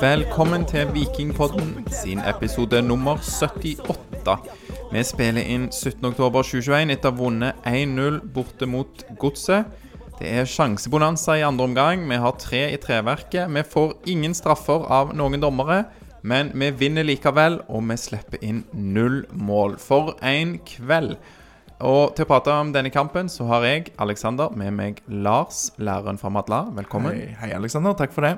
Velkommen til Vikingpodden sin episode nummer 78. Vi spiller inn 17.10.2021 etter å ha vunnet 1-0 borte mot Godset. Det er sjansebonanza i andre omgang. Vi har tre i treverket. Vi får ingen straffer av noen dommere. Men vi vinner likevel, og vi slipper inn null mål. For en kveld! Og til å prate om denne kampen, så har jeg, Alexander, med meg Lars, læreren fra Madla. Velkommen. Hei, hei, Alexander. Takk for det.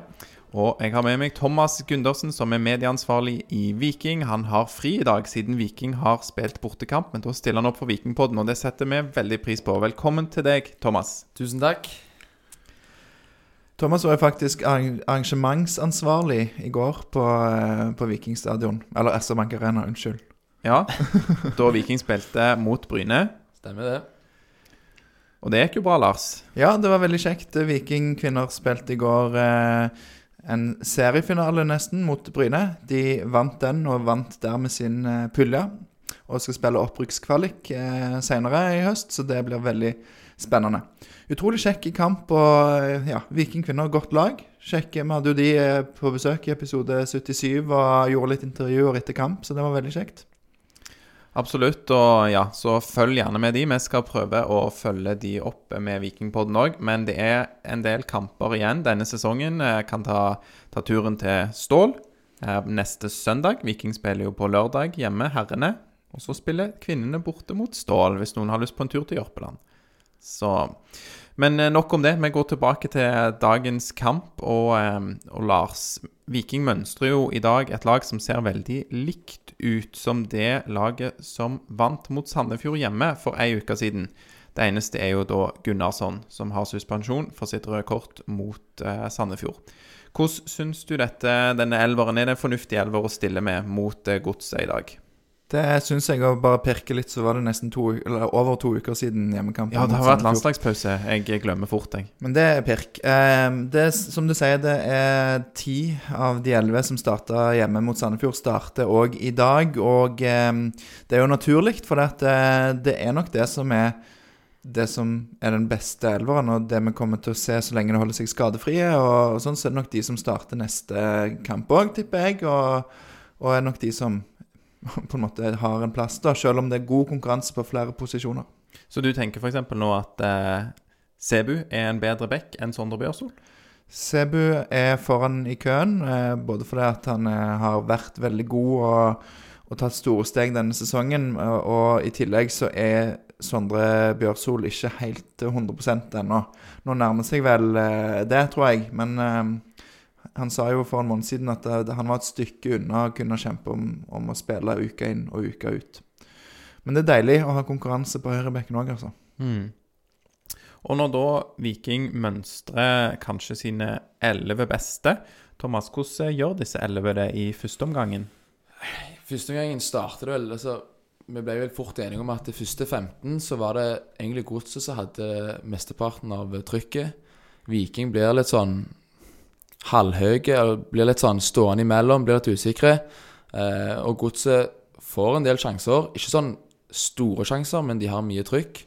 Og jeg har med meg Thomas Gundersen, som er medieansvarlig i Viking. Han har fri i dag, siden Viking har spilt bortekamp, men da stiller han opp for Vikingpodden, og det setter vi veldig pris på. Velkommen til deg, Thomas. Tusen takk. Thomas var faktisk arrangementsansvarlig i går på, eh, på Vikingstadion. Eller SR Bank Arena, unnskyld. Ja, da Viking spilte mot Bryne. Stemmer det. Og det gikk jo bra, Lars. Ja, det var veldig kjekt. Viking kvinner spilte i går eh, en seriefinale nesten mot Bryne. De vant den, og vant dermed sin eh, pulje. Og skal spille opprykkskvalik eh, senere i høst, så det blir veldig spennende. Utrolig kjekk kamp, og eh, ja, Viking kvinner, godt lag. Kjekke. Vi hadde jo de eh, på besøk i episode 77 og gjorde litt intervjuer etter kamp, så det var veldig kjekt. Absolutt. Og ja, så følg gjerne med de. Vi skal prøve å følge de opp med Vikingpodden òg. Men det er en del kamper igjen denne sesongen. Jeg kan ta, ta turen til Stål eh, neste søndag. Viking spiller jo på lørdag hjemme, herrene. Og så spiller kvinnene borte mot Stål, hvis noen har lyst på en tur til Jørpeland. Så Men eh, nok om det. Vi går tilbake til dagens kamp. Og, eh, og Lars, Viking mønstrer jo i dag et lag som ser veldig likt ut som det laget som vant mot Sandefjord hjemme for ei uke siden. Det eneste er jo da Gunnarsson, som har suspensjon for sitt røde kort mot eh, Sandefjord. Hvordan syns du dette, denne elveren er det en fornuftig elver å stille med mot Godset i dag? Det syns jeg, å bare pirke litt, så var det nesten to, eller over to uker siden hjemmekampen. Ja, det har vært landslagspause. Jeg glemmer fort, jeg. Men det er pirk. Eh, det som du sier, det er ti av de elleve som starta hjemme mot Sandefjord, starter òg i dag. Og eh, det er jo naturlig, for eh, det er nok det som er det som er den beste elveren, og det vi kommer til å se så lenge det holder seg skadefrie. Og, og sånn, så er det nok de som starter neste kamp òg, tipper jeg. Og, og er nok de som på en måte har en plass, da, selv om det er god konkurranse på flere posisjoner. Så du tenker f.eks. nå at eh, Sebu er en bedre back enn Sondre Bjørsol? Sebu er foran i køen, eh, både fordi at han eh, har vært veldig god og, og tatt store steg denne sesongen, og, og i tillegg så er Sondre Bjørsol ikke helt 100% ennå. Nå nærmer seg vel eh, det, tror jeg, men eh, han sa jo for en måned siden at det, han var et stykke unna å kunne kjempe om, om å spille uka inn og uka ut. Men det er deilig å ha konkurranse på høyrebekken òg, altså. Mm. Og når da Viking mønstrer kanskje sine elleve beste Thomas, hvordan gjør disse elleve det i første omgangen? Første omgangen startet det vel altså, Vi ble vel fort enige om at det første 15 så var det egentlig Godset som hadde mesteparten av trykket. Viking blir litt sånn halvhøye, blir litt sånn stående imellom, blir litt usikre. Eh, og Godset får en del sjanser. Ikke sånn store sjanser, men de har mye trykk.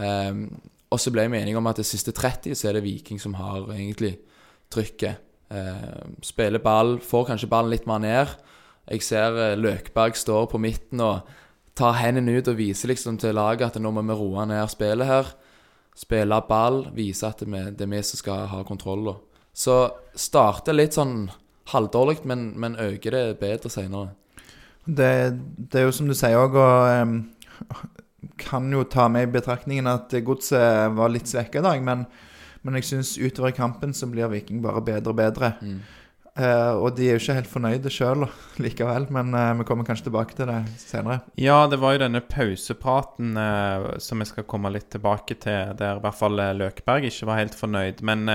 Eh, og så ble vi enige om at det siste 30 så er det Viking som har egentlig trykket. Eh, spiller ball, får kanskje ballen litt mer ned. Jeg ser eh, Løkberg står på midten og tar hendene ut og viser liksom til laget at nå må vi roe ned spillet her. Spille ball, vise at det er vi som skal ha kontroll. da. Så starter litt sånn halvdårlig, men, men øker det bedre senere. Det, det er jo som du sier òg, og um, kan jo ta med i betraktningen at godset var litt svekka i dag, men, men jeg syns utover i kampen så blir Viking bare bedre og bedre. Mm. Uh, og de er jo ikke helt fornøyde sjøl likevel, men uh, vi kommer kanskje tilbake til det senere. Ja, det var jo denne pausepraten uh, som vi skal komme litt tilbake til, der i hvert fall Løkberg ikke var helt fornøyd. Men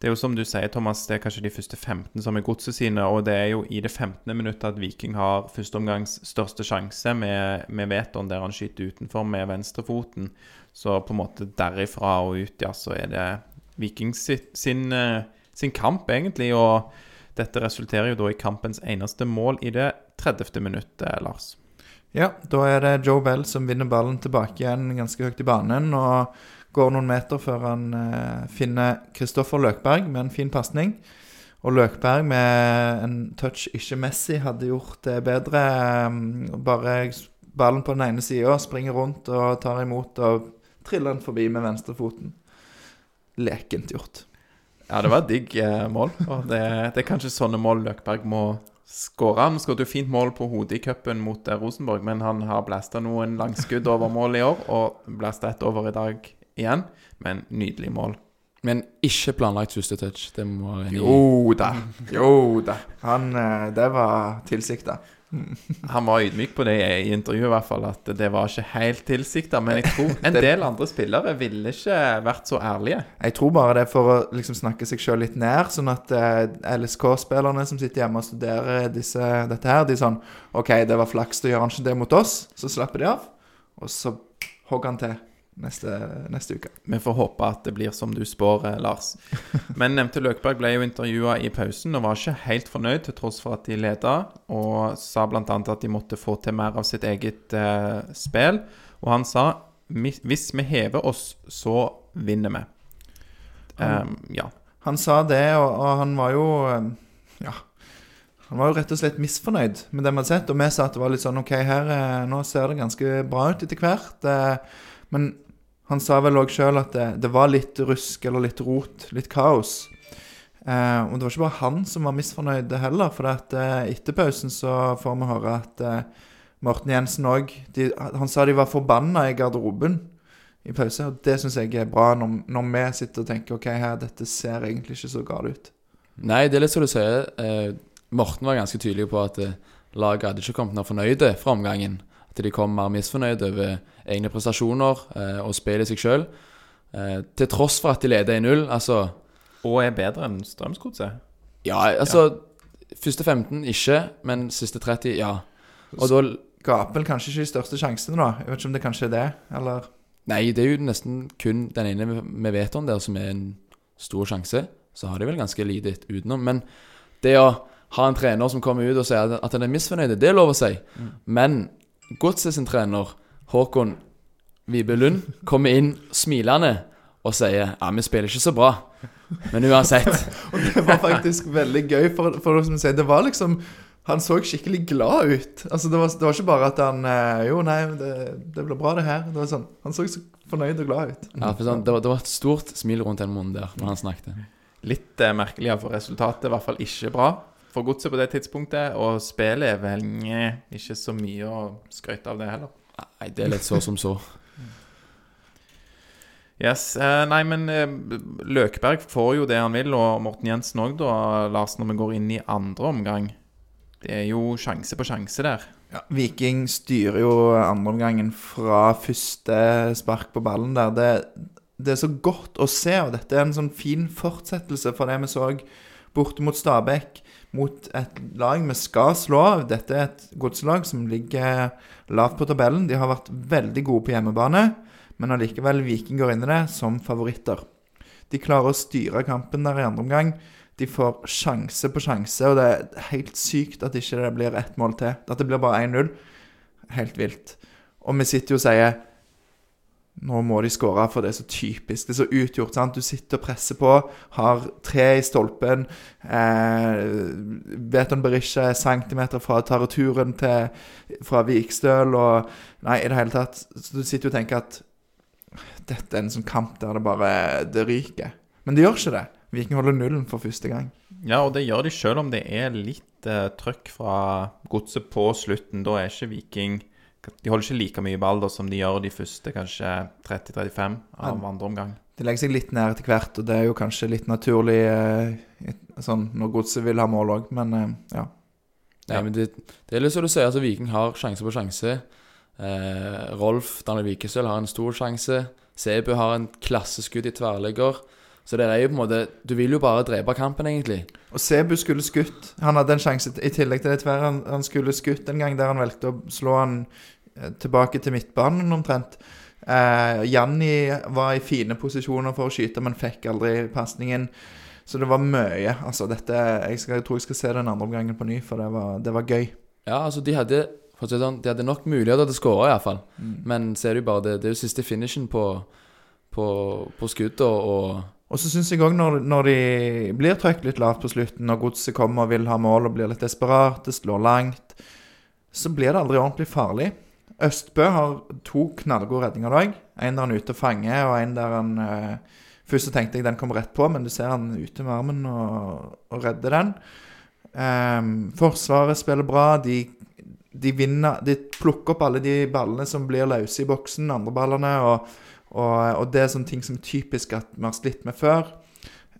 det er jo som du sier, Thomas, det er kanskje de første 15 som er godset sine. Og det er jo i det 15. minuttet at Viking har førsteomgangs største sjanse med, med Veton, der han skyter utenfor med venstrefoten. Så på en måte derifra og ut, ja, så er det Viking sin, eh, sin kamp, egentlig. Og dette resulterer jo da i kampens eneste mål i det 30. minuttet, Lars. Ja, da er det Joe Bell som vinner ballen tilbake igjen ganske høyt i banen. Og Går noen meter før han eh, finner Kristoffer Løkberg med en fin pasning. Og Løkberg med en touch ikke Messi hadde gjort det bedre. eh, Bare ballen på den ene sida, springer rundt og tar imot og triller den forbi med venstrefoten. Lekent gjort. Ja, det var et digg eh, mål. Og det, det er kanskje sånne mål Løkberg må skåre. Han skåret jo fint mål på hodet i cupen mot Rosenborg, men han har blasta noen langskudd over mål i år, og blasta ett over i dag igjen. Men nydelig mål. Men ikke planlagt første touch. Det må enig. Jo da. Jo da. Han eh, Det var tilsikta. Han var ydmyk på det i intervjuet, i hvert fall, at det var ikke helt tilsikta. Men jeg tror en del andre spillere ville ikke vært så ærlige. Jeg tror bare det er for å liksom snakke seg sjøl litt ned, sånn at eh, LSK-spillerne som sitter hjemme og studerer disse, dette her, de er sånn OK, det var flaks, da gjør han ikke det mot oss. Så slapper de av, og så hogger han til neste, neste uke. Vi får håpe at det blir som du spår, eh, Lars. Men nevnte Løkberg ble jo intervjua i pausen og var ikke helt fornøyd, til tross for at de leda, og sa bl.a. at de måtte få til mer av sitt eget eh, spill. Og han sa hvis vi hever oss, så vinner vi. Um, ja. Han sa det, og, og han var jo eh, Ja. Han var jo rett og slett misfornøyd med det vi hadde sett, og vi sa at det var litt sånn OK, her eh, nå ser det ganske bra ut etter hvert. Men han sa vel òg sjøl at det, det var litt rusk eller litt rot, litt kaos. Eh, og det var ikke bare han som var misfornøyd heller, for at, eh, etter pausen så får vi høre at eh, Morten Jensen òg Han sa de var forbanna i garderoben i pause, og det syns jeg er bra når, når vi sitter og tenker OK, her, dette ser egentlig ikke så galt ut. Nei, det er litt som du sier. Eh, Morten var ganske tydelig på at eh, laget hadde ikke kommet ned fornøyde fra omgangen. At de kom mer misfornøyde over egne prestasjoner eh, og spillet i seg sjøl. Eh, til tross for at de leder 1-0. Altså Og er bedre enn Strømsgodset. Ja, altså Første 15 ikke, men siste 30 ja. Og da Gaper kanskje ikke de største sjansene, da. Jeg vet ikke om det kanskje er det, eller Nei, det er jo nesten kun den ene vi- vet om der som er en stor sjanse. Så har de vel ganske lite utenom. Men det å ha en trener som kommer ut og sier at- han er misfornøyd, det er lov å si. Men Godset sin trener, Håkon Vibe Lund, kommer inn smilende og sier ja, vi spiller ikke så bra. Men uansett. Og det var faktisk veldig gøy, for, for som sier, det var liksom Han så skikkelig glad ut. Altså Det var, det var ikke bare at han eh, Jo, nei, det, det ble bra, det her. Det var sånn, Han så så fornøyd og glad ut. Ja, for sånn, det, var, det var et stort smil rundt den munnen der når han snakket. Litt eh, merkelig, ja, for resultatet er i hvert fall ikke bra for godset på det tidspunktet. Og spillet er vel nye, ikke så mye å skryte av det heller. Nei, det er litt så som så. Yes, eh, Nei, men eh, Løkberg får jo det han vil, og Morten Jensen òg, da, Lars, når vi går inn i andre omgang. Det er jo sjanse på sjanse der. Ja, Viking styrer jo andreomgangen fra første spark på ballen der. Det, det er så godt å se, og dette er en sånn fin fortsettelse for det vi så borte mot Stabæk. Mot et lag vi skal slå. Dette er et godslag som ligger lavt på tabellen. De har vært veldig gode på hjemmebane, men allikevel Viking går inn i det som favoritter. De klarer å styre kampen der i andre omgang. De får sjanse på sjanse, og det er helt sykt at ikke det blir ett mål til. At det blir bare 1-0. Helt vilt. Og vi sitter jo og sier nå må de skåre, for det er så typisk. Det er så utgjort. sant? Du sitter og presser på, har tre i stolpen. Eh, Veton Berisha er centimeter fra å ta returen til, fra Vikstøl. og Nei, i det hele tatt. Så du sitter og tenker at dette er en sånn kamp der det bare det ryker. Men det gjør ikke det. Viking holder nullen for første gang. Ja, og det gjør de selv om det er litt eh, trøkk fra godset på slutten. Da er ikke Viking De holder ikke like mye ball da som de gjør de første kanskje 30-35 av andre omgang. De legger seg litt ned etter hvert, og det er jo kanskje litt naturlig eh, sånn når godset vil ha mål òg, men eh, ja. Nei, men det, det er litt som du sier, altså Viking har sjanse på sjanse. Eh, Rolf Daniel Vikesøl har en stor sjanse. Sebu har en klasseskudd i tverrligger. Så det er jo på en måte Du vil jo bare drepe kampen, egentlig. Og Sebu skulle skutt. Han hadde en sjanse i tillegg til det tverre. Han, han skulle skutt en gang der han valgte å slå han tilbake til midtbanen omtrent. Eh, Janni var i fine posisjoner for å skyte, men fikk aldri pasningen. Så det var mye. Altså, dette Jeg, skal, jeg tror jeg skal se den andre omgangen på ny, for det var, det var gøy. Ja, altså de hadde sånn, De hadde nok muligheter til å skåre, iallfall. Men ser du bare det Det er jo siste finishen på, på, på skuddet og Og så syns jeg òg når, når de blir trykt litt lavt på slutten, når godset kommer og vil ha mål og blir litt desperate, slår langt, så blir det aldri ordentlig farlig. Østbø har to knallgode redninger dag, En der han er ute og fanger, og en der han eh, Først så tenkte jeg den kommer rett på, men du ser han ute med armen og, og redder den. Ehm, forsvaret spiller bra. De, de vinner De plukker opp alle de ballene som blir løse i boksen, andre ballene, og, og, og det er sånne ting som typisk at vi har slitt med før.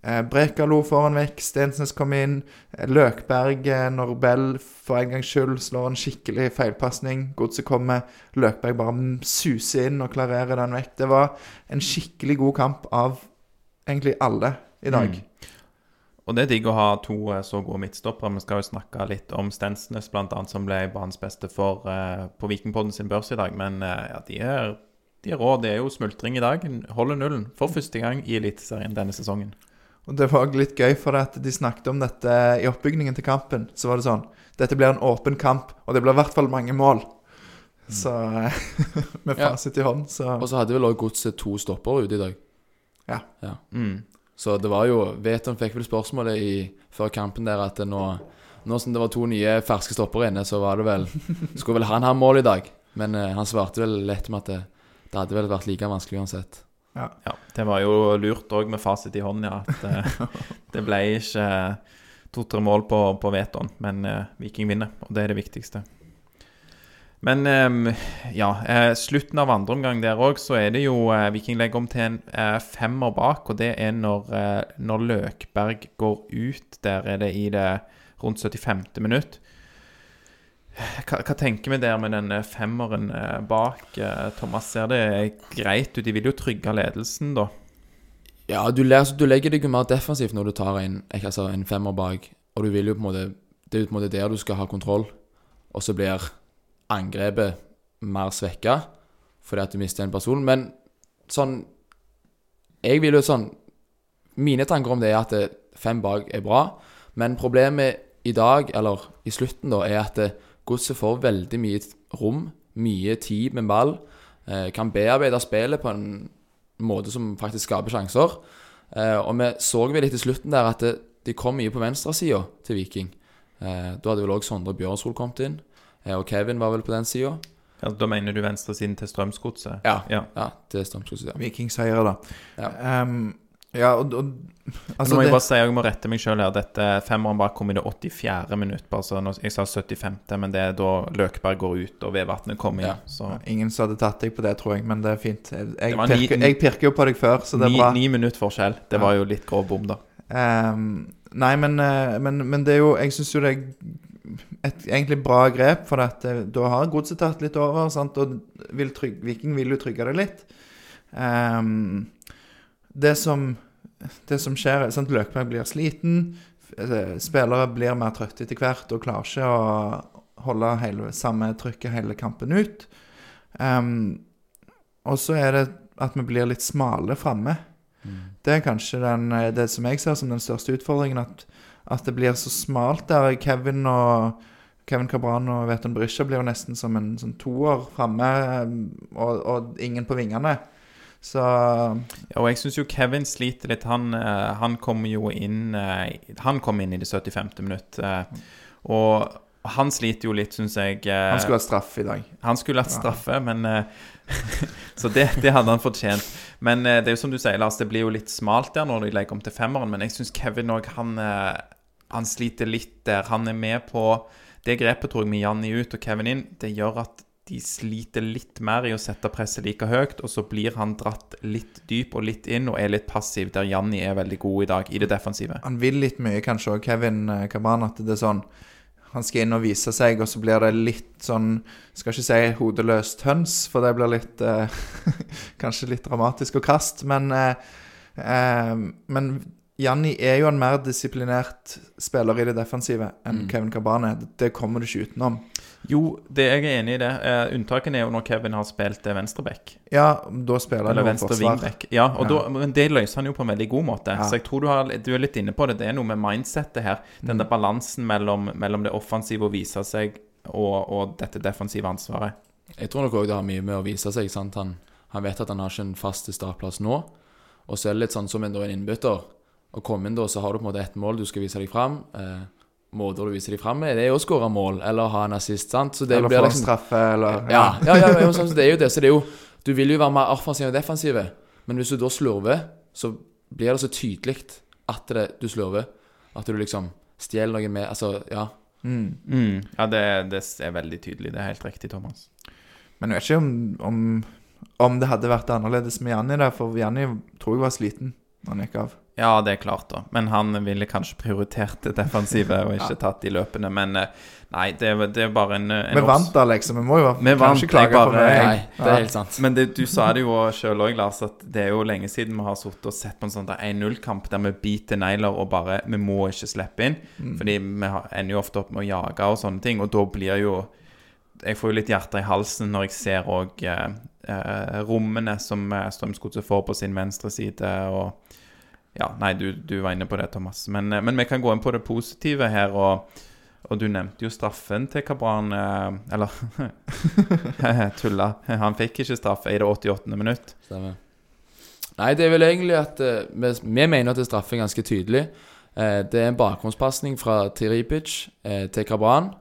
Eh, Brekalo får han vekk, Stensnes kommer inn. Eh, Løkberg, eh, når Bell for en gangs skyld slår en skikkelig feilpasning. Godset kommer, Løkberg bare suser inn og klarerer den vekk. Det var en skikkelig god kamp av egentlig alle i dag. Mm. Og det er digg å ha to så gode midtstoppere. Vi skal jo snakke litt om Stensnes, annet, som ble banens beste for, på Vikingpodden sin børs i dag. Men ja, de er, de er rå. Det er jo smultring i dag. Holder nullen for første gang i Eliteserien denne sesongen. Og det var litt gøy, for at de snakket om dette i oppbygningen til kampen. Så var det sånn Dette blir en åpen kamp, og det blir i hvert fall mange mål. Så Med Ja. fasit i hånd, så Og så hadde vel også Godset to stopper ute i dag. Ja. Mm. Så det var jo Veton fikk vel spørsmålet i, før kampen der at nå, nå som det var to nye ferske stoppere inne, så var det vel Skulle vel han ha mål i dag? Men eh, han svarte vel lett med at det, det hadde vel vært like vanskelig uansett. Ja, det var jo lurt òg med fasit i hånd, ja. At eh, det ble ikke to-tre mål på, på vetoen, men eh, Viking vinner, og det er det viktigste. Men eh, ja, eh, slutten av andre omgang der òg, så er det jo eh, Viking legger om til en eh, femmer bak, og det er når, eh, når Løkberg går ut. Der er det i det rundt 75. minutt. Hva, hva tenker vi der med den eh, femmeren eh, bak? Eh, Thomas, ser det greit ut? De vil jo trygge ledelsen, da. Ja, du, le- du legger deg jo mer defensivt når du tar en, altså, en femmer bak, og du vil jo på en måte Det er jo på en måte der du skal ha kontroll, og så blir angrepet mer svekka fordi at du mister en person. Men sånn Jeg vil jo sånn Mine tanker om det er at fem bak er bra, men problemet i dag, eller i slutten, da, er at det- Godset får veldig mye rom, mye tid med ball, eh, kan bearbeide spillet på en måte som faktisk skaper sjanser. Eh, og vi så vel litt i slutten der at det, de kom mye på venstresida til Viking. Eh, da hadde vel òg Sondre Bjørnsrud kommet inn, eh, og Kevin var vel på den sida. Ja, da mener du venstresiden til Strømsgodset? Ja. ja. Ja, det stemmer. Ja. Vikingseiere, da. Ja. Ehm, ja, og, og Altså, nå må jeg det- bare si, jeg må rette meg sjøl her. Dette Femmeren bare kom i det 84. minutt. Bare så nå- jeg sa 75., men det er da Løkberg går ut og Vevatnet kommer inn. Ja. Ingen som hadde tatt deg på det, tror jeg, men det er fint. Jeg, jeg, pirker, jeg pirker jo på deg før, så det er ni, bra. ni minutt forskjell. Det Ja. var jo litt grov bom, da. Um, nei, men, eh, men, men det er jo Jeg syns jo det er et egentlig bra grep, for at eh, da har godset tatt litt over, sant? og vil trygg, Viking vil jo trygge det litt. Ehm, det som Det som skjer, er at Løkberg blir sliten. eh, Spillere blir mer trøtte etter hvert og klarer ikke å holde hele, samme trykket hele kampen ut. Um, og så er det at vi blir litt smale framme. Det er kanskje den, eh, det som jeg ser som den største utfordringen. At, at det blir så smalt der. Kevin og Kevin Cabran og Veton Brisja blir jo nesten som en sånn toer framme, og, og ingen på vingene. Så Ja, og jeg syns jo Kevin sliter litt. Han, eh, han kom jo inn eh, Han kom inn i det 75. minutt. eh, og han sliter jo litt, syns jeg. han skulle hatt straff i dag. Han skulle hatt straffe, men eh, Så det, det hadde han fortjent. Men det er jo som du sier, Lars, det blir jo litt smalt der når de legger om til femmeren. Men jeg syns Kevin òg, han, han sliter litt der. Han er med på Det grepet, tror jeg, med Janni ut og Kevin inn, det gjør at de sliter litt mer i å sette presset like høyt, og så blir han dratt litt dyp og litt inn og er litt passiv, der Janni er veldig god i dag, i det defensive. Han vil litt mye, kanskje òg, Kevin eh, at det er sånn Han skal inn og vise seg, og så blir det litt sånn Skal ikke si hodeløst høns, for det blir litt eh, Kanskje litt dramatisk og krast, men eh, eh, Men Janni er jo en mer disiplinert spiller i det defensive enn Mm. Kevin Cabran er. Det kommer du ikke utenom. Jo, det, jeg er enig i det. Uh, unntaket er jo når Kevin har spilt uh, venstreback. Ja, da spiller han jo forsvar. Ja, og Ja. Da, men det løser han jo på en veldig god måte. Ja. Så jeg tror du, har, du er litt inne på det. Det er noe med mindsettet her. Den Mm. der balansen mellom, mellom det offensive å vise seg og, og dette defensive ansvaret. Jeg tror nok òg det har mye med å vise seg. sant? Han, Han vet at han har ikke en fast startplass nå. Og så er det litt sånn som en, da, en innbytter. Å komme inn da, så har du på en måte ett mål du skal vise deg fram. Eh, måter du viser dem fram med, det er jo å skåre mål eller ha en assist. sant? Så det Eller få liksom straffe, eller ja, ja, ja, ja sånn, så det er jo det. Så det er jo Du vil jo være mer offensiv enn defensiv. Men hvis du da slurver, så blir det så tydelig at det, du slurver. At du liksom stjeler noe med Altså, ja. Mm. Mm. Ja, det, det er veldig tydelig. Det er helt riktig, Thomas. Men jeg vet ikke om, om, om det hadde vært annerledes med Janni der, for Janni tror jeg var sliten når han gikk av. Ja, det er klart, da. Men han ville kanskje prioritert det defensive og ikke tatt de løpene. Men eh, nei, det, er- det er bare en, en Vi vant da, liksom. Vi må jo Vi vant, kanskje klage på det. Nei, det er helt sant. Men det, du sa det jo sjøl òg, Lars, at det er jo lenge siden vi har sittet og sett på en sånn 1-0-kamp der vi biter negler og bare Vi må ikke slippe inn. Fordi vi har, ender jo ofte opp med å jage og sånne ting, og da blir jo Jeg får jo litt hjerte i halsen når jeg ser òg eh, eh, rommene som eh, Strømsgodset får på sin venstre side. og ja, nei, du, du var inne på det, Thomas. Men, eh, men vi kan gå inn på det positive her. Og, og du nevnte jo straffen til Kabran. Eh, eller tulla. Han fikk ikke straffe i det 88. minutt. Stemmer. Nei, det er vel egentlig at eh, vi, vi mener at det straffer ganske tydelig. Eh, det er en bakgrunnspasning fra Tiripic eh, til Kabran.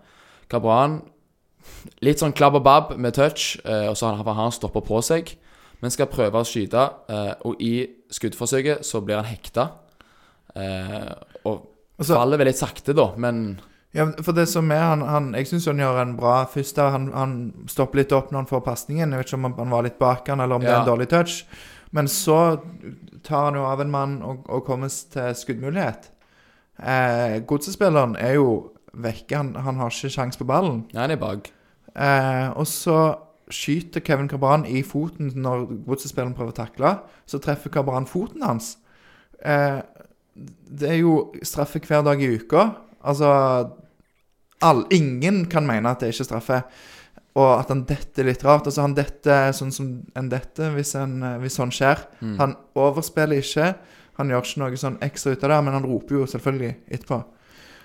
Kabran litt sånn klabb og babb med touch, eh, og så har han stoppa på seg. Men skal prøve å skyte, eh, og i skuddforsøket så blir han hekta. Eh, og altså, faller vel litt sakte, da, men Ja, for det som er han, han Jeg syns han gjør en bra først der. Han, han stopper litt opp når han får pasningen. Jeg vet ikke om han, var litt bak han, eller om det er en dårlig touch. Men så tar han jo av en mann og, og kommer til skuddmulighet. Eh, Godsespilleren er jo vekke. Han, han har ikke sjans på ballen. Nei, han er bak. Eh, og så skyter Kevin Cabran i foten når godsespilleren prøver å takle. Så treffer Cabran foten hans. Eh, det er jo straffe hver dag i uka. Altså all, Ingen kan mene at det ikke er straffe. Og at han detter litt rart. Altså Han detter sånn som en detter hvis, en, hvis sånn skjer. Mm. Han overspiller ikke. Han gjør ikke noe sånn ekstra ut av det, men han roper jo selvfølgelig etterpå.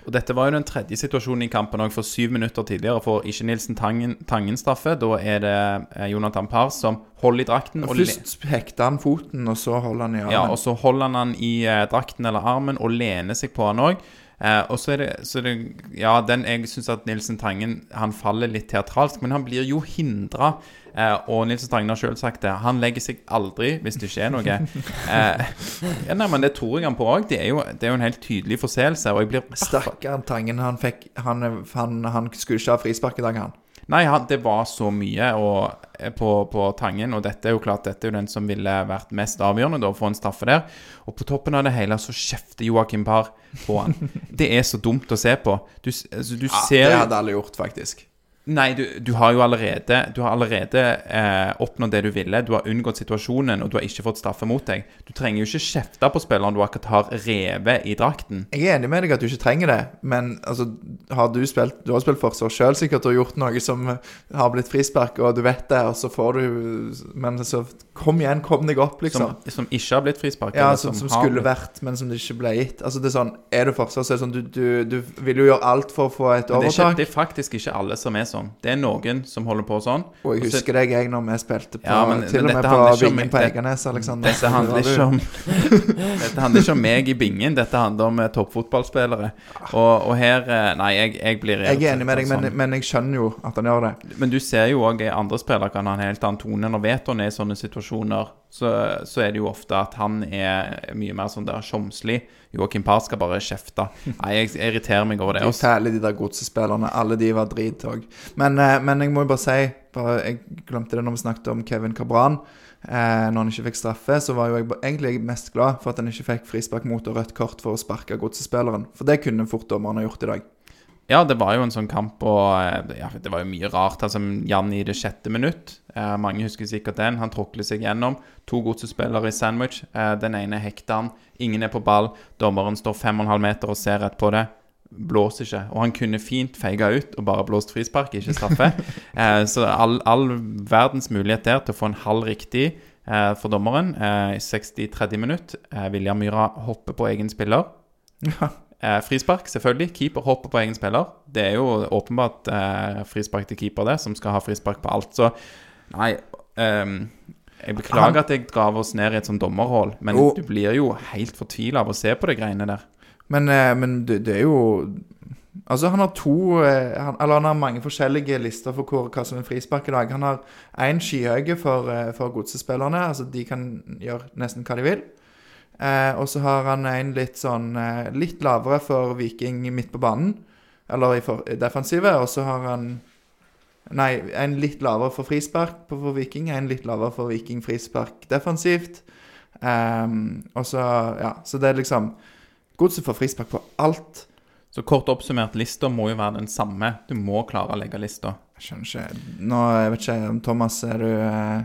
Og Dette var jo den tredje situasjonen i kampen òg, for syv minutter tidligere får ikke Nilsen Tangen, Tangen straffe. Da er det eh, Jonathan Parr som holder i drakten. Og og Først hekter han foten, og så holder han i armen. Ja, og så holder han han i eh, drakten eller armen og lener seg på han òg. Eh, og så er det, så er det Ja, den, jeg syns at Nilsen Tangen han faller litt teatralsk, men han blir jo hindra. Eh, og Nilsen Tangen har sjøl sagt det. Han legger seg aldri hvis det ikke er noe. Eh, ja, nei, men det tror jeg han på òg. Det, det er jo en helt tydelig forseelse. Og jeg blir Stakkaren Tangen, han fikk han, han, han skulle ikke ha frispark i dag, han. Nei, han, det var så mye og, eh, på, på Tangen, og dette er jo klart Dette er jo den som ville vært mest avgjørende, da, få en straffe der. Og på toppen av det hele så kjefter Joakim Parr på han. Det er så dumt å se på. Du, altså, du ser det hadde alle gjort, faktisk. Nei, du, du har jo allerede Du har allerede eh, oppnådd det du ville. Du har unngått situasjonen, og du har ikke fått straffe mot deg. Du trenger jo ikke kjefte på spilleren du akkurat har revet i drakten. Jeg er enig med deg at du ikke trenger det, men altså, har du spilt Du har spilt forsvar sjøl sikkert og gjort noe som har blitt frispark, og du vet det, og så får du Men så kom igjen, kom deg opp, Som, liksom. som ikke har blitt frispark. Ja, som, som, som skulle vært, men som det ikke ble gitt. Altså det Er sånn, er du forsvar, så er det sånn du, du, du vil jo gjøre alt for å få et overtak. Men det er, ikke, det er faktisk ikke alle som er sånn. Det er noen som holder på sånn. Og jeg husker deg jeg når vi spilte på Ja, men Til og med på Vingen på det- Eganes, Alexander. Dette handler ikke om Dette handler ikke om meg i bingen, dette handler om eh, toppfotballspillere. Og, og her eh, Nei, jeg, jeg blir Jeg er enig med deg, irritert men, sånn. men jeg skjønner jo at han gjør det. Men du ser jo òg andre spillere kan ha en helt annen tone. Når Veton er i sånne situasjoner, så, så er det jo ofte at han er mye mer sånn der tjomslig. Joakim Parr skal bare kjefte. Nei, jeg, jeg irriterer meg over det. De også. Særlig de der godsespillerne. Alle de var drit òg. Men, eh, men jeg må jo bare si bare, Jeg glemte det når vi snakket om Kevin Cabran. Eh, når han ikke fikk straffe, så var jo jeg egentlig mest glad for at han ikke fikk frispark mot og rødt kort for å sparke godsespilleren. For det kunne fort dommerne ha gjort i dag. Ja, det var jo en sånn kamp, og eh, ja, det var jo mye rart. Altså, Jan i det sjette minutt. Eh, mange husker sikkert den. Han tråkler seg gjennom. To godsespillere i sandwich. Eh, den ene hekter han. Ingen er på ball. Dommeren står 5,5 meter og ser rett på det. Blåser ikke. Og han kunne fint feiga ut og bare blåst frispark, ikke straffe. eh, så all, all verdens mulighet der til å få en halv riktig eh, for dommeren. Eh, I 63. minutt. William Myhra hopper på egen spiller. Eh, frispark, selvfølgelig. Keeper hopper på egen spiller. Det er jo åpenbart eh, frispark til keeper, det, som skal ha frispark på alt. Så nei um, Jeg beklager at jeg graver oss ned i et sånt dommerhull, men Jo. du blir jo helt fortvila av å se på de greiene der. Men, eh, men det, det er jo Altså, han har to eh, han, Eller han har mange forskjellige lister for hvor, hva som er frispark i dag. Han har én skyhøye for, eh, for godsespillerne. Altså, de kan gjøre nesten hva de vil. Eh, og så har han en litt sånn eh, Litt lavere for Viking midt på banen. Eller i, for, i defensivet. Og så har han Nei, en litt lavere for frispark på for Viking. En litt lavere for Viking frispark defensivt. Eh, og så Ja, så det er liksom Godset får frispark på alt. Så kort oppsummert, lista må jo være den samme. Du må klare å legge lista. Jeg skjønner ikke Nå, jeg vet ikke om Thomas, er du eh,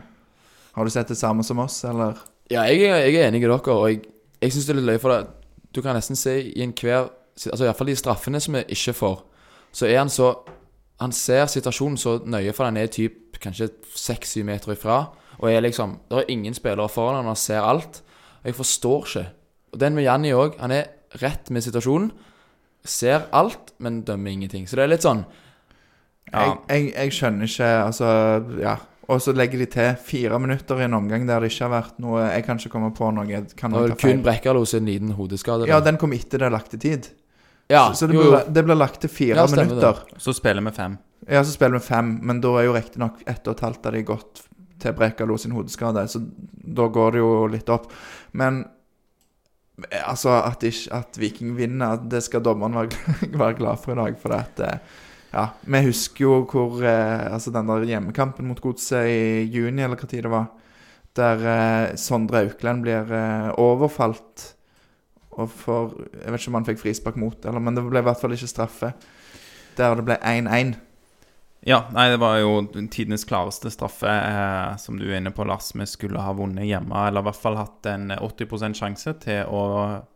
Har du sett det samme som oss, eller? Ja, jeg, jeg er enig i dere, og jeg, jeg syns det er litt løye, for det. du kan nesten se i enhver Altså iallfall de straffene som vi ikke får, så er han så Han ser situasjonen så nøye, for han er typ kanskje seks-syv meter ifra, og er liksom Det er ingen spillere foran han, han ser alt. Og jeg forstår ikke. Og den med Janni òg. Han er rett med situasjonen. Ser alt, men dømmer ingenting. Så det er litt sånn Ja. Jeg, jeg, jeg skjønner ikke Altså, ja. Og så legger de til fire minutter i en omgang der det ikke har vært noe Jeg kan ikke komme på noe. Kan Det feil. kun Brekkalo sin liten hodeskade. Ja, den kom etter det er lagt til tid. ja så så det, blir, det lagt til fire Ja, minutter. det. Så spiller vi fem. Ja, så spiller vi fem, men da er jo riktignok ett og et halvt av de gått til Brekalo sin hodeskade, så da går det jo litt opp. Men eh, altså, at, ikke, at Viking vinner, det skal dommeren være, være glad for i dag. For at eh, Ja, vi husker jo hvor eh, Altså den der hjemmekampen mot Godset i juni, eller hva tid det var, der eh, Sondre Aukland blir eh, overfalt og for Jeg vet ikke om han fikk frispark mot, eller, men det ble i hvert fall ikke straffe. Der det ble 1-1. Ja, nei, det var jo tidenes klareste straffe, eh, som du er inne på, Lars. Vi skulle ha vunnet hjemme, eller i hvert fall hatt en 80 sjanse til å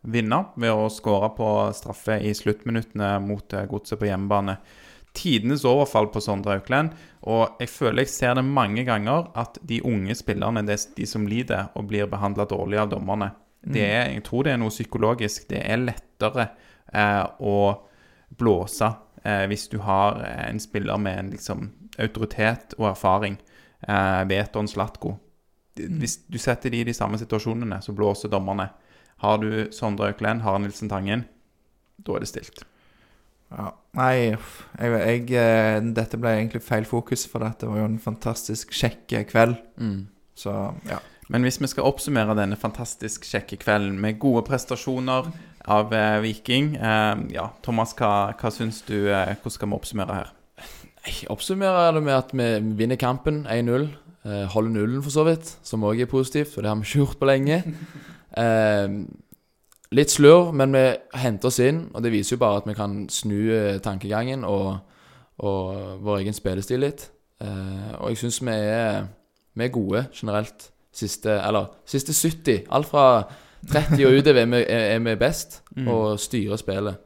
vinne ved å skåre på straffe i sluttminuttene mot eh, Godset på hjemmebane. Tidenes overfall på Sondre Aukland. og jeg føler jeg ser det mange ganger at de unge spillerne, det er de som lider og blir behandla dårlig av dommerne. Det er, jeg tror det er noe psykologisk. Det er lettere eh, å blåse eh, hvis du har en spiller med en liksom, autoritet og erfaring. Eh, Veton Slatko. Hvis du setter de i de samme situasjonene, så blåser dommerne. Har du Sondre Auklend, har Nilsen Tangen, da er det stilt. Ja. Nei, jeg, jeg, eh, dette ble egentlig feil fokus, for dette var jo en fantastisk kjekk kveld. Mm. Så ja. Men hvis vi skal oppsummere denne fantastisk kjekke kvelden med gode prestasjoner av eh, Viking eh, Ja, Thomas, hva, hva syns du eh, Hvordan skal vi oppsummere her? Jeg oppsummerer det med at vi vinner kampen 1-0. Eh, holder nullen, for så vidt, som òg er positivt, for det har vi ikke gjort på lenge. Eh, litt slurv, men vi henter oss inn, og det viser jo bare at vi kan snu eh, tankegangen og, og vår egen spillestil litt. Eh, og jeg syns vi, vi er gode generelt. Siste, eller siste 70. Alt fra 30 og utover er, vi- er, vi best, og styrer spillet.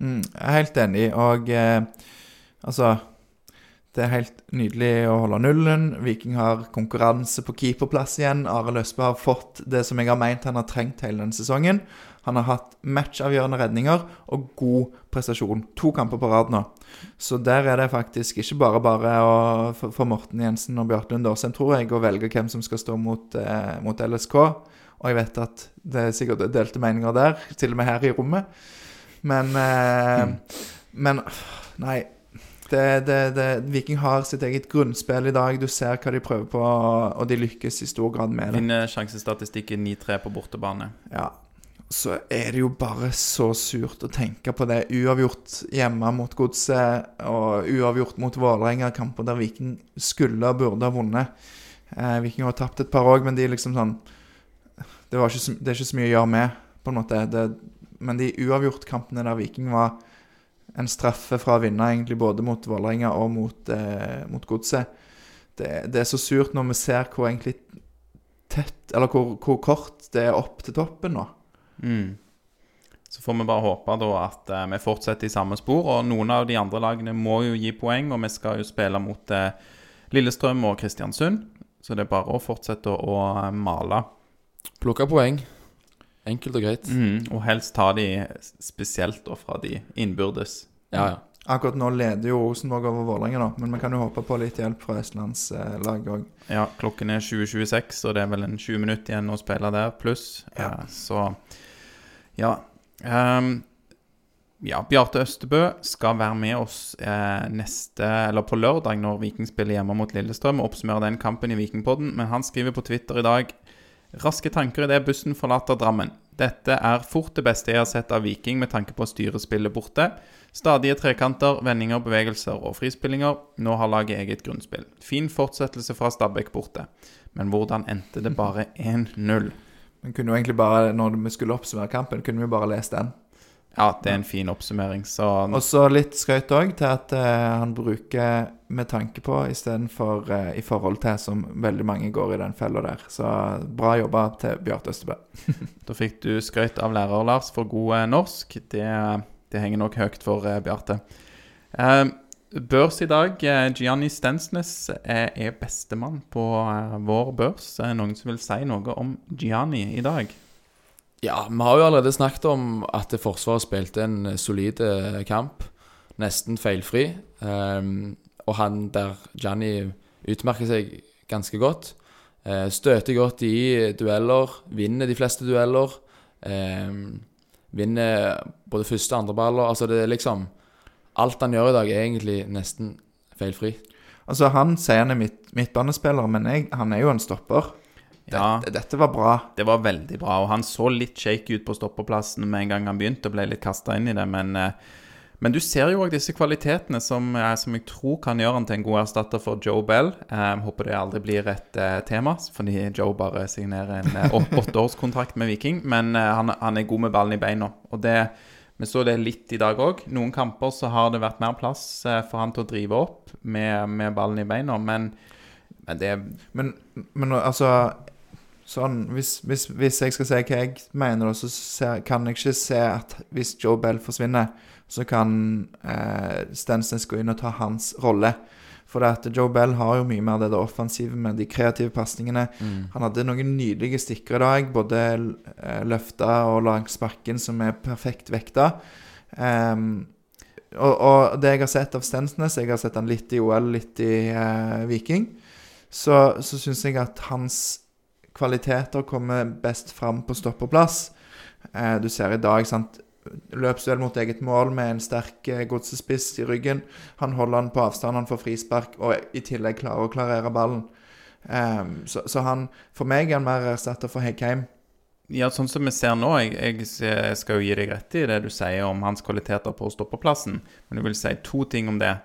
Mm, jeg er helt enig, og eh, altså Det er helt nydelig å holde nullen. Viking har konkurranse på keeperplass igjen. Arild Østbø har fått det som jeg har meint han har trengt hele denne sesongen. Han har hatt matchavgjørende redninger og god prestasjon. To kamper på rad nå. Så der er det faktisk ikke bare bare å, for, for Morten Jensen og Bjarte Lund Årsheim, tror jeg, å velge hvem som skal stå mot, eh, mot LSK. Og jeg vet at det er sikkert delte meninger der, til og med her i rommet. Men eh, Men Nei. Det, det, det, Viking har sitt eget grunnspill i dag. Du ser hva de prøver på, og de lykkes i stor grad med det. Vinner sjansestatistikken 9-3 på bortebane. Ja. Så er det jo bare så surt å tenke på det. Uavgjort hjemme mot Godset og uavgjort mot Vålerenga. Kamper der Viking skulle og burde ha vunnet. Eh, Viking har tapt et par òg, men de er liksom sånn det, var ikke så, det er ikke så mye å gjøre med, på en måte. Det, men de uavgjort-kampene der Viking var en straffe fra å vinne egentlig både mot Vålerenga og mot, eh, mot Godset. Det, det er så surt når vi ser hvor egentlig tett Eller hvor, hvor kort det er opp til toppen nå. Mm. Så får vi bare håpe da at eh, vi fortsetter i samme spor. Og noen av de andre lagene må jo gi poeng, og vi skal jo spille mot eh, Lillestrøm og Kristiansund. Så det er bare å fortsette å, å male. Plukke poeng. Enkelt og greit. Mm. Og helst ta de spesielt da fra de innbyrdes. Ja, ja. Akkurat nå leder jo Rosenborg over Vålerenga, da, men vi kan jo håpe på litt hjelp fra østlandslaget òg. Ja, klokken er 20.26, og det er vel en 20 minutter igjen å spille der, pluss. Ja. Eh, så ja. Um, ja, Bjarte Østebø skal være med oss eh, neste, eller på lørdag når Viking spiller hjemme mot Lillestrøm og oppsummerer den kampen i Vikingpodden. Men han skriver på Twitter i dag Raske tanker idet bussen forlater Drammen. Dette er fort det beste jeg har sett av Viking med tanke på å styre spillet borte. Stadige trekanter, vendinger, bevegelser og frispillinger. Nå har laget eget grunnspill. Fin fortsettelse fra Stabæk borte. Men hvordan endte det bare 1-0? Men kunne jo egentlig bare, når vi skulle oppsummere kampen, kunne vi bare lest den. Ja, det er en fin oppsummering, så Og så litt skrøyt òg til at eh, han bruker 'med tanke på' istedenfor uh, 'i forhold til', som veldig mange går i den fella der. Så bra jobba til Bjarte Østebø. Da fikk du skrøyt av lærer Lars for god eh, norsk. Det, det henger nok høyt for eh, Bjarte. Eh, børs i dag. Eh, Gianni Stensnes er, bestemann på eh, vår børs. Noen som vil si noe om Gianni i dag? Ja, vi har jo allerede snakket om at Forsvaret spilte en solid eh, kamp. Nesten feilfri. Um, og han der, Gianni, utmerker seg ganske godt. Uh, støter godt i dueller, vinner de fleste dueller. Um, vinner både første og andre baller. Altså, det er liksom Alt han gjør i dag, er egentlig nesten feilfri. Altså, han sier han er midt, midtbanespiller, men jeg, han er jo en stopper. Ja, Dette, var bra. det var veldig bra. Og han så litt shaky ut på stoppeplassen med en gang han begynte, og ble litt kasta inn i det. Men, eh, men du ser jo òg disse kvalitetene som, eh, som jeg tror kan gjøre han til en god erstatter for Joe Bell. Eh, håper det aldri blir et tema, fordi Joe bare signerer en åt- åtteårskontrakt med Viking. Men han, han er god med ballen i beina. Og det, vi så det litt i dag òg. Noen kamper så har det vært mer plass for han til å drive opp med, med ballen i beina, men, men det Men, men altså Sånn, hvis, hvis, hvis jeg skal si hva jeg mener, så ser, kan jeg ikke se at hvis Joe Bell forsvinner, så kan eh, Stensnes gå inn og ta hans rolle. For at Joe Bell har jo mye mer det, det offensive med de kreative pasningene. Han hadde noen nydelige stikker i dag, både eh, løfta og langs bakken, som er perfekt vekta. Um, og, og det jeg har sett av Stensnes, jeg har sett han litt i OL, litt i eh, Viking, så, så syns jeg at hans kvaliteter kommer best fram på stoppeplass. Eh, du ser i dag, sant Løpsduell mot eget mål med en sterk eh, godsespiss i ryggen. Han holder han på avstand, han får frispark, og i tillegg klarer å klarere ballen. Um, så, så han For meg er han mer erstatter for Heggheim. Ja, sånn som vi ser nå, jeg, jeg se- skal jo gi deg rett i det du sier om hans kvaliteter på stoppeplassen, men jeg vil si to ting om det.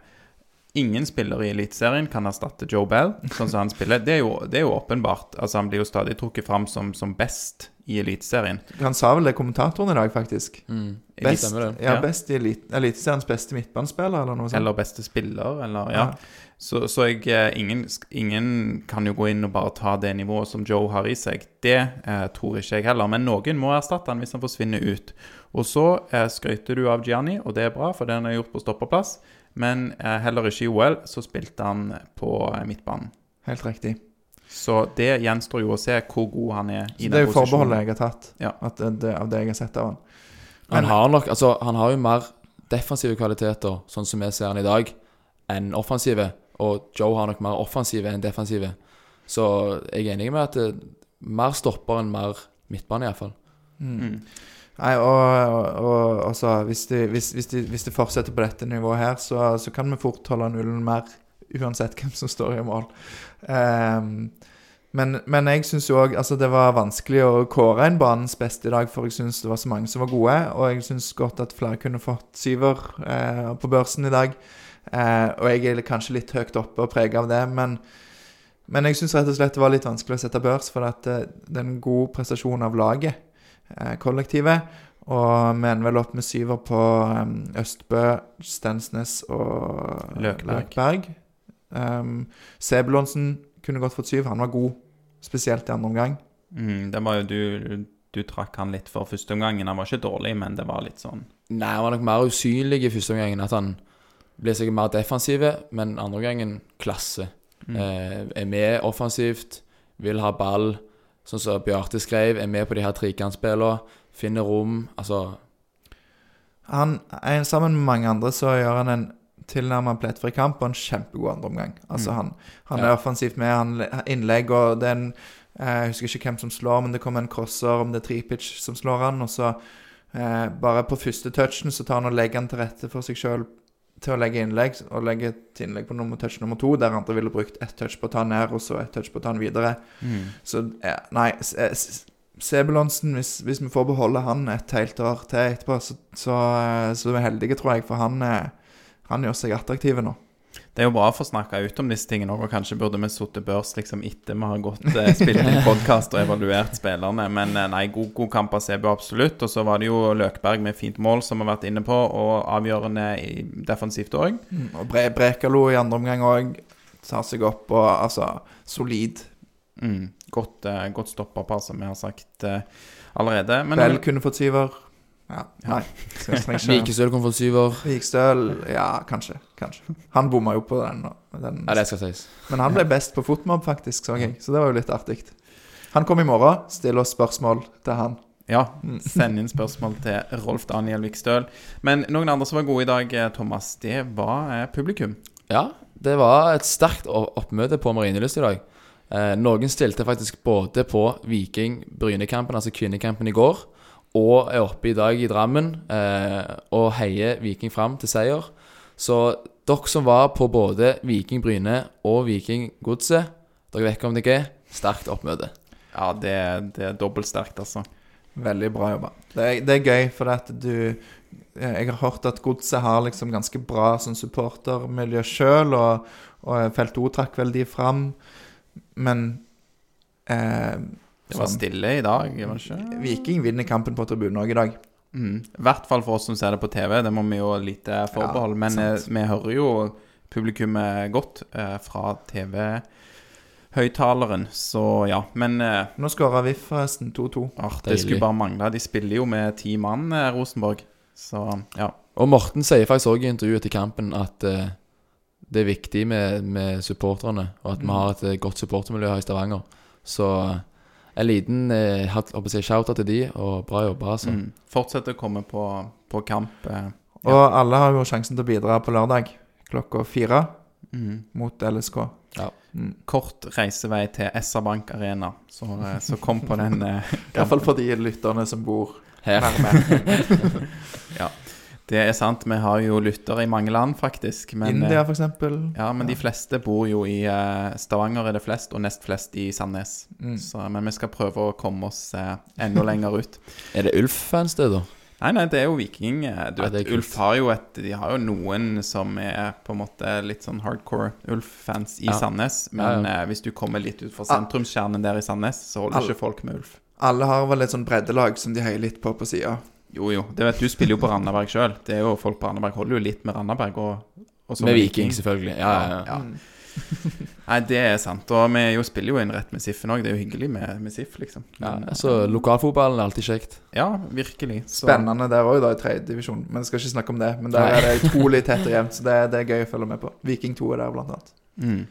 Ingen spiller i Eliteserien kan erstatte Joe Bell, sånn som han spiller. Det er jo, det er jo åpenbart. Altså, han blir jo stadig trukket fram som, som best i Eliteserien. Han sa vel det kommentatoren i dag, faktisk. Mm. Best, det. ja, Ja. best i elit- Eliteseriens beste midtbanespiller, eller noe sånt. Eller beste spiller, eller ja. Ja. Så, så jeg, eh, ingen, ingen kan jo gå inn og bare ta det nivået som Joe har i seg. Det eh, tror ikke jeg heller. Men noen må erstatte han hvis han forsvinner ut. Og så eh, skryter du av Gianni, og det er bra, for det han har gjort på stoppeplass. Men eh, heller ikke i OL så spilte han på eh, midtbanen. Helt riktig. Så det gjenstår jo å se hvor god han er i Så den det er jo forbeholdet jeg har tatt, Ja. at det, det, av det jeg har sett av han. Han har nok, altså Han har jo mer defensive kvaliteter, sånn som vi ser han i dag, enn offensive. Og Joe har nok mer offensive enn defensive. Så jeg er enig med at det, mer stopper enn mer midtbane, iallfall. Mm. Nei, og, og, altså, hvis det hvis, hvis, de, hvis de fortsetter på dette nivået her, så, så kan vi fort holde nullen mer, uansett hvem som står i mål. Um, men, men jeg syns òg altså, det var vanskelig å kåre en banens beste i dag, for jeg syns det var så mange som var gode. Og jeg syns godt at flere kunne fått syver eh, på børsen i dag. Eh, og jeg er kanskje litt høyt oppe og prega av det, men men jeg syns rett og slett det var litt vanskelig å sette børs, for at eh, det er en god prestasjon av laget, kollektivet. Og vi ender vel opp med syver på um, Østbø, Stensnes og Løkberg. Løkberg. Um, Sebulonsen kunne godt fått syv. Han var god, spesielt i andre omgang. Mm, det var jo du, du trakk han litt for første omgangen. Han var ikke dårlig, men det var litt sånn Nei, han var nok mer usynlig i første omgangen. At han ble sikkert mer defensiv, men andre omgangen klasse. mm. Eh, er med offensivt, vil ha ball. Sånn som Bjarte skrev, er med på de her trekantspillene, Finner rom. Altså han, en, Sammen med mange andre så gjør han en tilnærmet plettfri kamp og en kjempegod andreomgang. Altså, han, han er Ja. offensivt med, han har innlegg og det er en eh, Jeg husker ikke hvem som slår, men det kommer en crosser, om det er tripitch som slår han, og så eh, bare på første touchen så tar han og legger han til rette for seg sjøl til å legge innlegg, og legge et innlegg på nummer, touch nummer to, der andre ville brukt ett touch på å ta den ned, og så ett touch på å ta den videre. Mm. Så ja, nei S- Sebulonsen, hvis, hvis vi får beholde han et helt år til etterpå, så, så, eh, så er vi heldige, tror jeg, for han, eh, han gjør seg attraktiv nå. Det er jo bra å få snakka ut om disse tingene òg, og kanskje burde vi sittet børs liksom etter vi har gått eh, spilt inn podkast og evaluert spillerne. Men eh, nei, god, god kamp av CB absolutt. Og så var det jo Løkberg med fint mål, som vi har vært inne på, og avgjørende i defensivt òg. Mm, Og Bre Brekalo i andre omgang òg tar seg opp og altså solid. Mm. Godt, eh, godt stoppa som vi har sagt eh, allerede. Men Bell kunne fått syver. Ja, nei. Så jeg ikke Vikestøl kom for syver. Vikstøl Ja, kanskje. Kanskje. Han bomma jo på den. den. Ja, det skal sies. Men han ble best på fotmobb, faktisk, så jeg. Så det var jo litt artig. Han kom i morgen. Still oss spørsmål til han. Ja, send inn spørsmål til Rolf Daniel Vikstøl. Men noen andre som var gode i dag, eh, Thomas, det var eh, publikum. Ja, det var et sterkt oppmøte på Marienlyst i dag. Eh, noen stilte faktisk både på Viking-Bryne-kampen, altså kvinnekampen i går, og er oppe i dag i Drammen eh, og heier Viking fram til seier. Så dere som var på både Viking-Bryne og Viking-Godset, dere vet ikke om det er sterkt oppmøte. Ja, det, det er dobbelt sterkt, altså. Veldig bra jobba. Det er, det er gøy, for at du eh, Jeg har hørt at Godset har liksom ganske bra sånn supportermiljø sjøl, og, og Felt O trakk vel de fram, men eh, Det var sånn, stille i dag, kanskje? Viking vinner kampen på tribunen òg i dag. Mm. I hvert fall for oss som ser det på TV, det må vi jo ha lite forbehold. Ja, men eh, sant. vi hører jo publikummet godt eh, fra TV-høyttaleren, så ja. Men eh, Nå skåra VIF forresten 2-2. ah, det skulle bare mangle. De spiller jo med ti mann, eh, Rosenborg. Så ja. Og Morten sier faktisk òg i intervjuet til kampen at eh, det er viktig med, med supporterne, og at vi har et eh, godt supportermiljø her i Stavanger. Så eh, en liten eh, shout-out til de, og bra jobba, altså. Mm. Fortsett å komme på, på kamp. Eh, Og alle har jo sjansen til å bidra på lørdag klokka fire mm. mot LSK. Ja. Mm. Kort reisevei til SR Bank Arena, så, eh, så kom på den. Eh, fall for de lytterne som bor Her. nærme. det er sant, vi har jo lyttere i mange land, faktisk. Men, eh, India, for eksempel. Ja, men de fleste bor jo i eh, Stavanger, er det flest, og nest flest i Sandnes. Mm. Så, men vi skal prøve å komme oss eh, enda lenger ut. Er det Ulf-fans, det, da? Nei, nei, det er jo Viking. eh, Du vet, er. Ulf har jo et De har jo noen som er på en måte litt sånn hardcore Ulf-fans i Ja. Sandnes. Men ja. eh, hvis du kommer litt ut fra Ah. sentrumskjernen der i Sandnes, så holder All... ikke folk med Ulf. Alle har vel et sånn breddelag som de heier litt på på sida. Jo, jo. Det vet Du spiller jo på Randaberg sjøl. Folk på Randaberg holder jo litt med Randaberg. Og, og Med Viking, selvfølgelig. Ja, ja, ja. Ja. Nei, det er sant. Og vi jo spiller jo inn rett med Siffen òg. Det er jo hyggelig med, med Siff, liksom. ja Men, altså, lokalfotballen er alltid kjekt. ja, virkelig. Så- Spennende der òg, da, i tredjedivisjon. Men jeg skal ikke snakke om det. Men der er det utrolig tett og jevnt, så det, det er gøy å følge med på. Viking 2 er der, blant annet. Mm.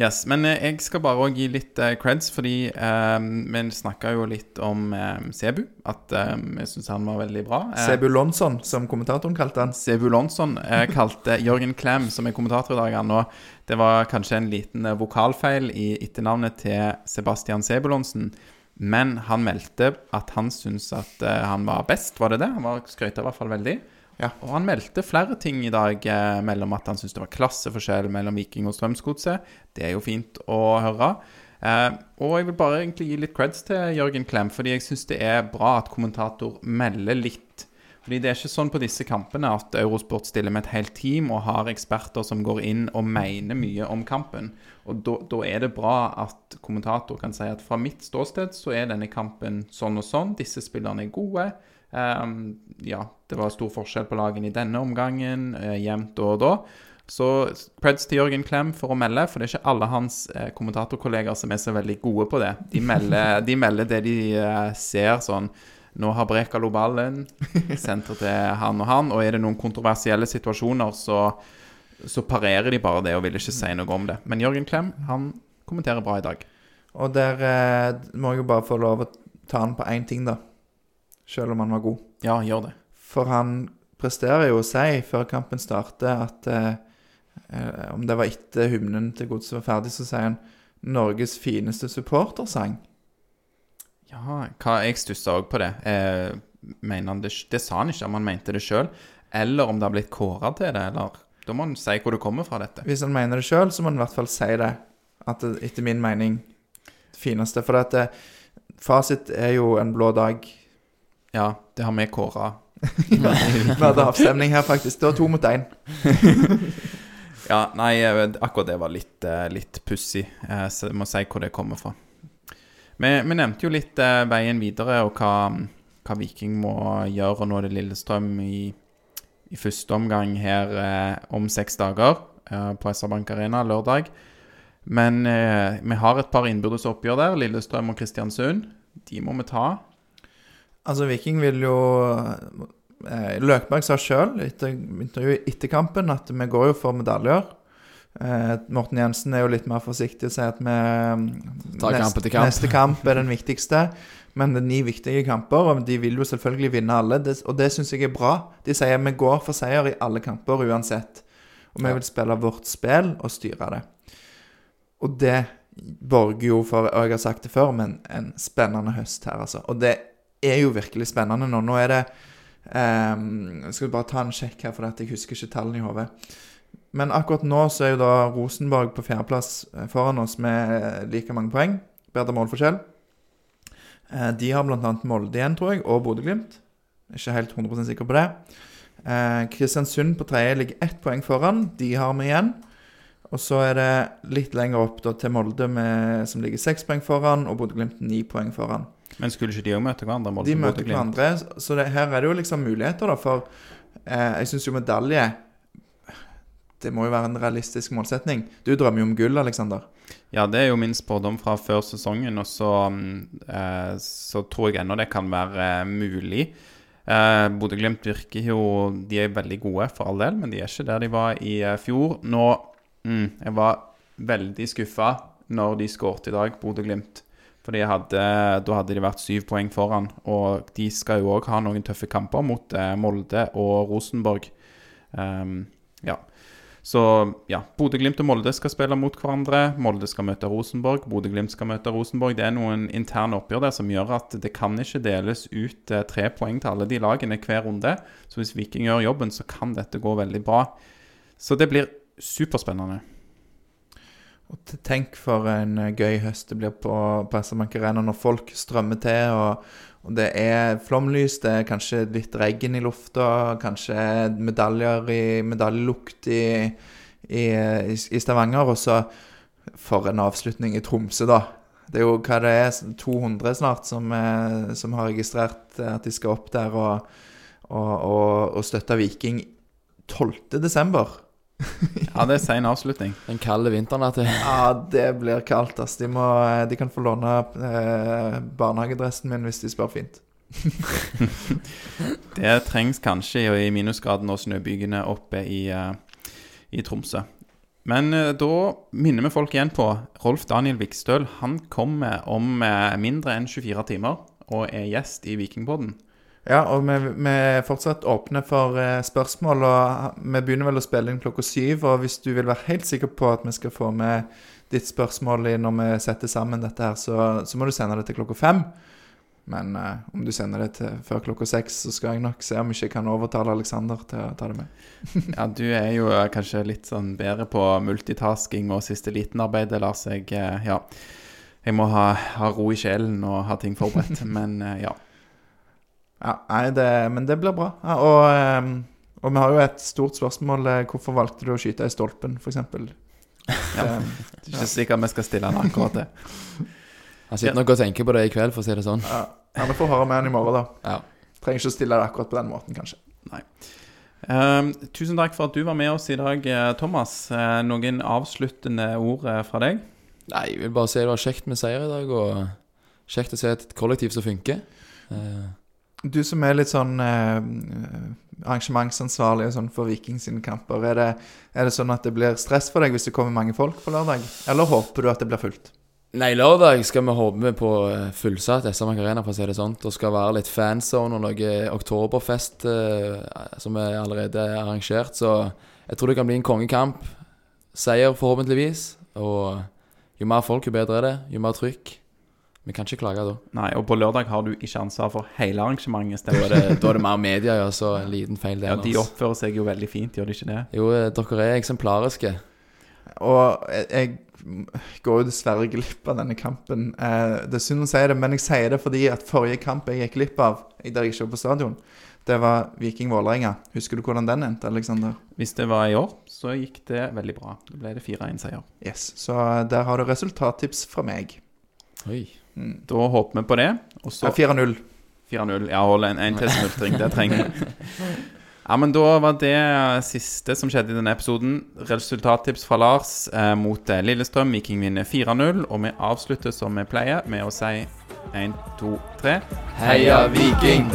Yes, Men eh, jeg skal bare gi litt eh, creds, fordi um, vi snakka jo litt om um, Sebu. At um, jeg syns han var veldig bra. Sebu Lonsson, som kommentatoren kalte han. Sebu Lonsson uh, kalte Jørgen Klem, som er kommentator i dag, han og det var kanskje en liten vokalfeil i etternavnet til Sebastian Sebulonsen. Men han meldte at han syntes at uh, han var best, var det det? Han var skrøyta i hvert fall veldig. Ja. Og han meldte flere ting i dag eh, mellom at han syntes det var klasseforskjell mellom Viking og Strømsgodset. Det er jo fint å høre. Eh, og jeg vil bare egentlig gi litt creds til Jørgen Klem, fordi jeg syns det er bra at kommentator melder litt. Fordi det er ikke sånn på disse kampene at Eurosport stiller med et helt team og har eksperter som går inn og mener mye om kampen. Og da, er det bra at kommentator kan si at fra mitt ståsted så er denne kampen sånn og sånn. Disse spillerne er gode. Ehm, ja, det var stor forskjell på lagene i denne omgangen, uh, jevnt og da. Så creds til Jørgen Klem for å melde, for det er ikke alle hans uh, kommentatorkolleger som er så veldig gode på det. De melder, de melder det de uh, ser sånn Nå har Brekalo ballen, senter til han og han, og er det noen kontroversielle situasjoner, så, så parerer de bare det og vil ikke si noe om det. Men Jørgen Klem, han kommenterer bra i dag. Og der må jeg jo bare få lov å ta han på én ting, da. Selv om han var god. Ja, gjør det. For han presterer jo å si før kampen starter at eh, eh, Om det var etter hymnen til Godset var ferdig, så sier han 'Norges fineste supportersang'. Ja, hva, jeg stussa òg på det. Eh, det. Det sa han ikke, om han mente det sjøl. Eller om det har blitt kåra til det. eller... Da må han si hvor det kommer fra, dette. Hvis han mener det sjøl, så må han i hvert fall si det. At det, etter min mening det fineste. For at det, fasit er jo en blå dag. Ja, det har vi kåra. Vi hadde avstemning her, faktisk. Det var to mot én. Ja, nei, akkurat det var litt, eh, litt pussig. eh, jeg må si hvor det kommer fra. Vi, vi nevnte jo litt eh, veien videre og hva, hva Viking må gjøre. Og nå er det Lillestrøm i, i første omgang her om seks dager på SR-Bank Arena lørdag. Men eh, vi har et par innbyrdes oppgjør der. Lillestrøm og Kristiansund. De må vi ta. Altså, Viking vil jo eh, Løkberg sa sjøl etter intervjuet etter kampen at vi går jo for medaljer. Eh, Morten Jensen er jo litt mer forsiktig og sier at vi nest, kamp kamp. neste kamp er den viktigste. Men det er ni viktige kamper, og de vil jo selvfølgelig vinne alle. Det, og det syns jeg er bra. De sier vi går for seier i alle kamper uansett. Og vi Ja. vil spille vårt spill og styre det. Og det borger jo for, og jeg har sagt det før, men en spennende høst her, altså. Og det er jo virkelig spennende nå. Nå er det um, skal bare ta en sjekk her, for jeg husker ikke tallene i hodet. Men akkurat nå så er jo da Rosenborg på fjerdeplass eh, foran oss med eh, like mange poeng. Bedre målforskjell. Eh, De har bl.a. Molde igjen, tror jeg, og Bodø-Glimt. Ikke helt 100% sikker på det. Kristiansund på tredje ligger ett poeng foran. De har vi igjen. Og så er det litt lenger opp da, til Molde, med, som ligger seks poeng foran, og Bodø-Glimt ni poeng foran. Men skulle ikke de òg møte hverandre? De møter hverandre, så det, her er det jo liksom muligheter, da, for eh, jeg syns jo medalje Det må jo være en realistisk målsetning. Du drømmer jo om gull, Aleksander. Ja, det er jo min spådom fra før sesongen, og så, eh, så tror jeg ennå det kan være eh, mulig. Eh, Bodø-Glimt virker jo De er veldig gode, for all del, men de er ikke der de var i eh, fjor. Nå mm, Jeg var veldig skuffa når de skåret i dag, Bodø-Glimt. Fordi hadde, da hadde de vært syv poeng foran, og de skal jo òg ha noen tøffe kamper mot eh, Molde og Rosenborg. Um, ja. Så ja, Bodø-Glimt og Molde skal spille mot hverandre. Molde skal møte Rosenborg. Bodø-Glimt skal møte Rosenborg. Det er noen interne oppgjør der som gjør at det kan ikke deles ut eh, tre poeng til alle de lagene hver runde. Så hvis Viking gjør jobben, så kan dette gå veldig bra. Så det blir superspennende. Og tenk for en eh, gøy høst det blir på, på SR-Bank Arena når folk strømmer til, og, og det er flomlys, det er kanskje litt regn i lufta, kanskje medaljer i medaljelukt i, i, i, Stavanger, og så for en avslutning i Tromsø, da. Det er jo hva det er, 200 snart som, eh, som har registrert at de skal opp der og, og, og, og støtte Viking 12. Ja, det er sein avslutning. Den kalde vinteren at det Ja, det blir kaldt, ass. De, må, de kan få låne eh, barnehagedressen min hvis de spør fint. Det trengs kanskje i minusgraden og snøbygene oppe i, uh, i Tromsø. Men uh, da minner vi folk igjen på Rolf Daniel Vikstøl. Han kommer om uh, mindre enn 24 timer og er gjest i Vikingpodden. Ja, og vi, vi er fortsatt åpne for eh, spørsmål, og vi begynner vel å spille inn klokka syv. Og hvis du vil være helt sikker på at vi skal få med ditt spørsmål når vi setter sammen dette her, så, så må du sende det til klokka fem. Men eh, om du sender det til før klokka seks, så skal jeg nok se om ikke jeg kan overtale Aleksander til å ta det med. Ja, du er jo eh, kanskje litt sånn bedre på multitasking og siste liten-arbeidet, Lars. Jeg, eh, ja, jeg må ha, ha ro i sjelen og ha ting forberedt. Men eh, ja. Ja, nei, det, men det blir bra. Ja, og, ehm, og vi har jo et stort spørsmål. eh, Hvorfor valgte du å skyte i stolpen, f.eks.? Ja. Um, Det er ikke sikkert vi skal stille han akkurat det. Han sitter nok og tenker på det i kveld, for å si det sånn. ja, ja, Vi får høre med han i morgen, da. Ja. Trenger ikke å stille det akkurat på den måten, kanskje. Ehm, tusen takk for at du var med oss i dag, eh, Thomas. Uh, noen avsluttende ord fra deg? Nei, jeg vil bare si det var kjekt med seier i dag, og kjekt å se et kollektiv som funker. Eh, Du som er litt sånn eh, arrangementsansvarlig sånn for Viking sine kamper, er det, er det sånn at det blir stress for deg hvis det kommer mange folk på lørdag? Eller håper du at det blir fullt? Nei, lørdag skal vi håpe på eh, fullsatt SR-Bank Arena, for å si det sånn. Det skal være litt fanzone og noe oktoberfest eh, som er allerede arrangert. Så jeg tror det kan bli en kongekamp. Seier, forhåpentligvis. Og jo mer folk, jo bedre er det. Jo mer trykk. Vi kan ikke klage da. Nei, og på lørdag har du ikke ansvar for hele arrangementet. Da er det, da er det mer media, ja, så en liten feil der. Ja, de oppfører seg jo veldig fint, gjør de ikke det? Jo, eh, dere er eksemplariske. Og jeg, går jo dessverre glipp av denne kampen. Eh, det er synd å si det, men jeg sier det fordi at forrige kamp jeg gikk glipp av, der jeg ikke var på stadion, det var Viking Vålerenga. Husker du hvordan den endte, Aleksander? Hvis det var i år, så gikk det veldig bra. Da ble det 4-1-seier. Yes. Så eh, der har du resultattips fra meg. Oi. Da håper vi på det. Og så Ja, 4-0. 4-0. Ja, hold en, en til smultring. Det trenger vi. Ja, men Da var det siste som skjedde i denne episoden. Resultattips fra Lars eh, mot eh, Lillestrøm. Viking vinner 4-0. Og vi avslutter som vi pleier, med å si 1, 2, 3. Heia Viking!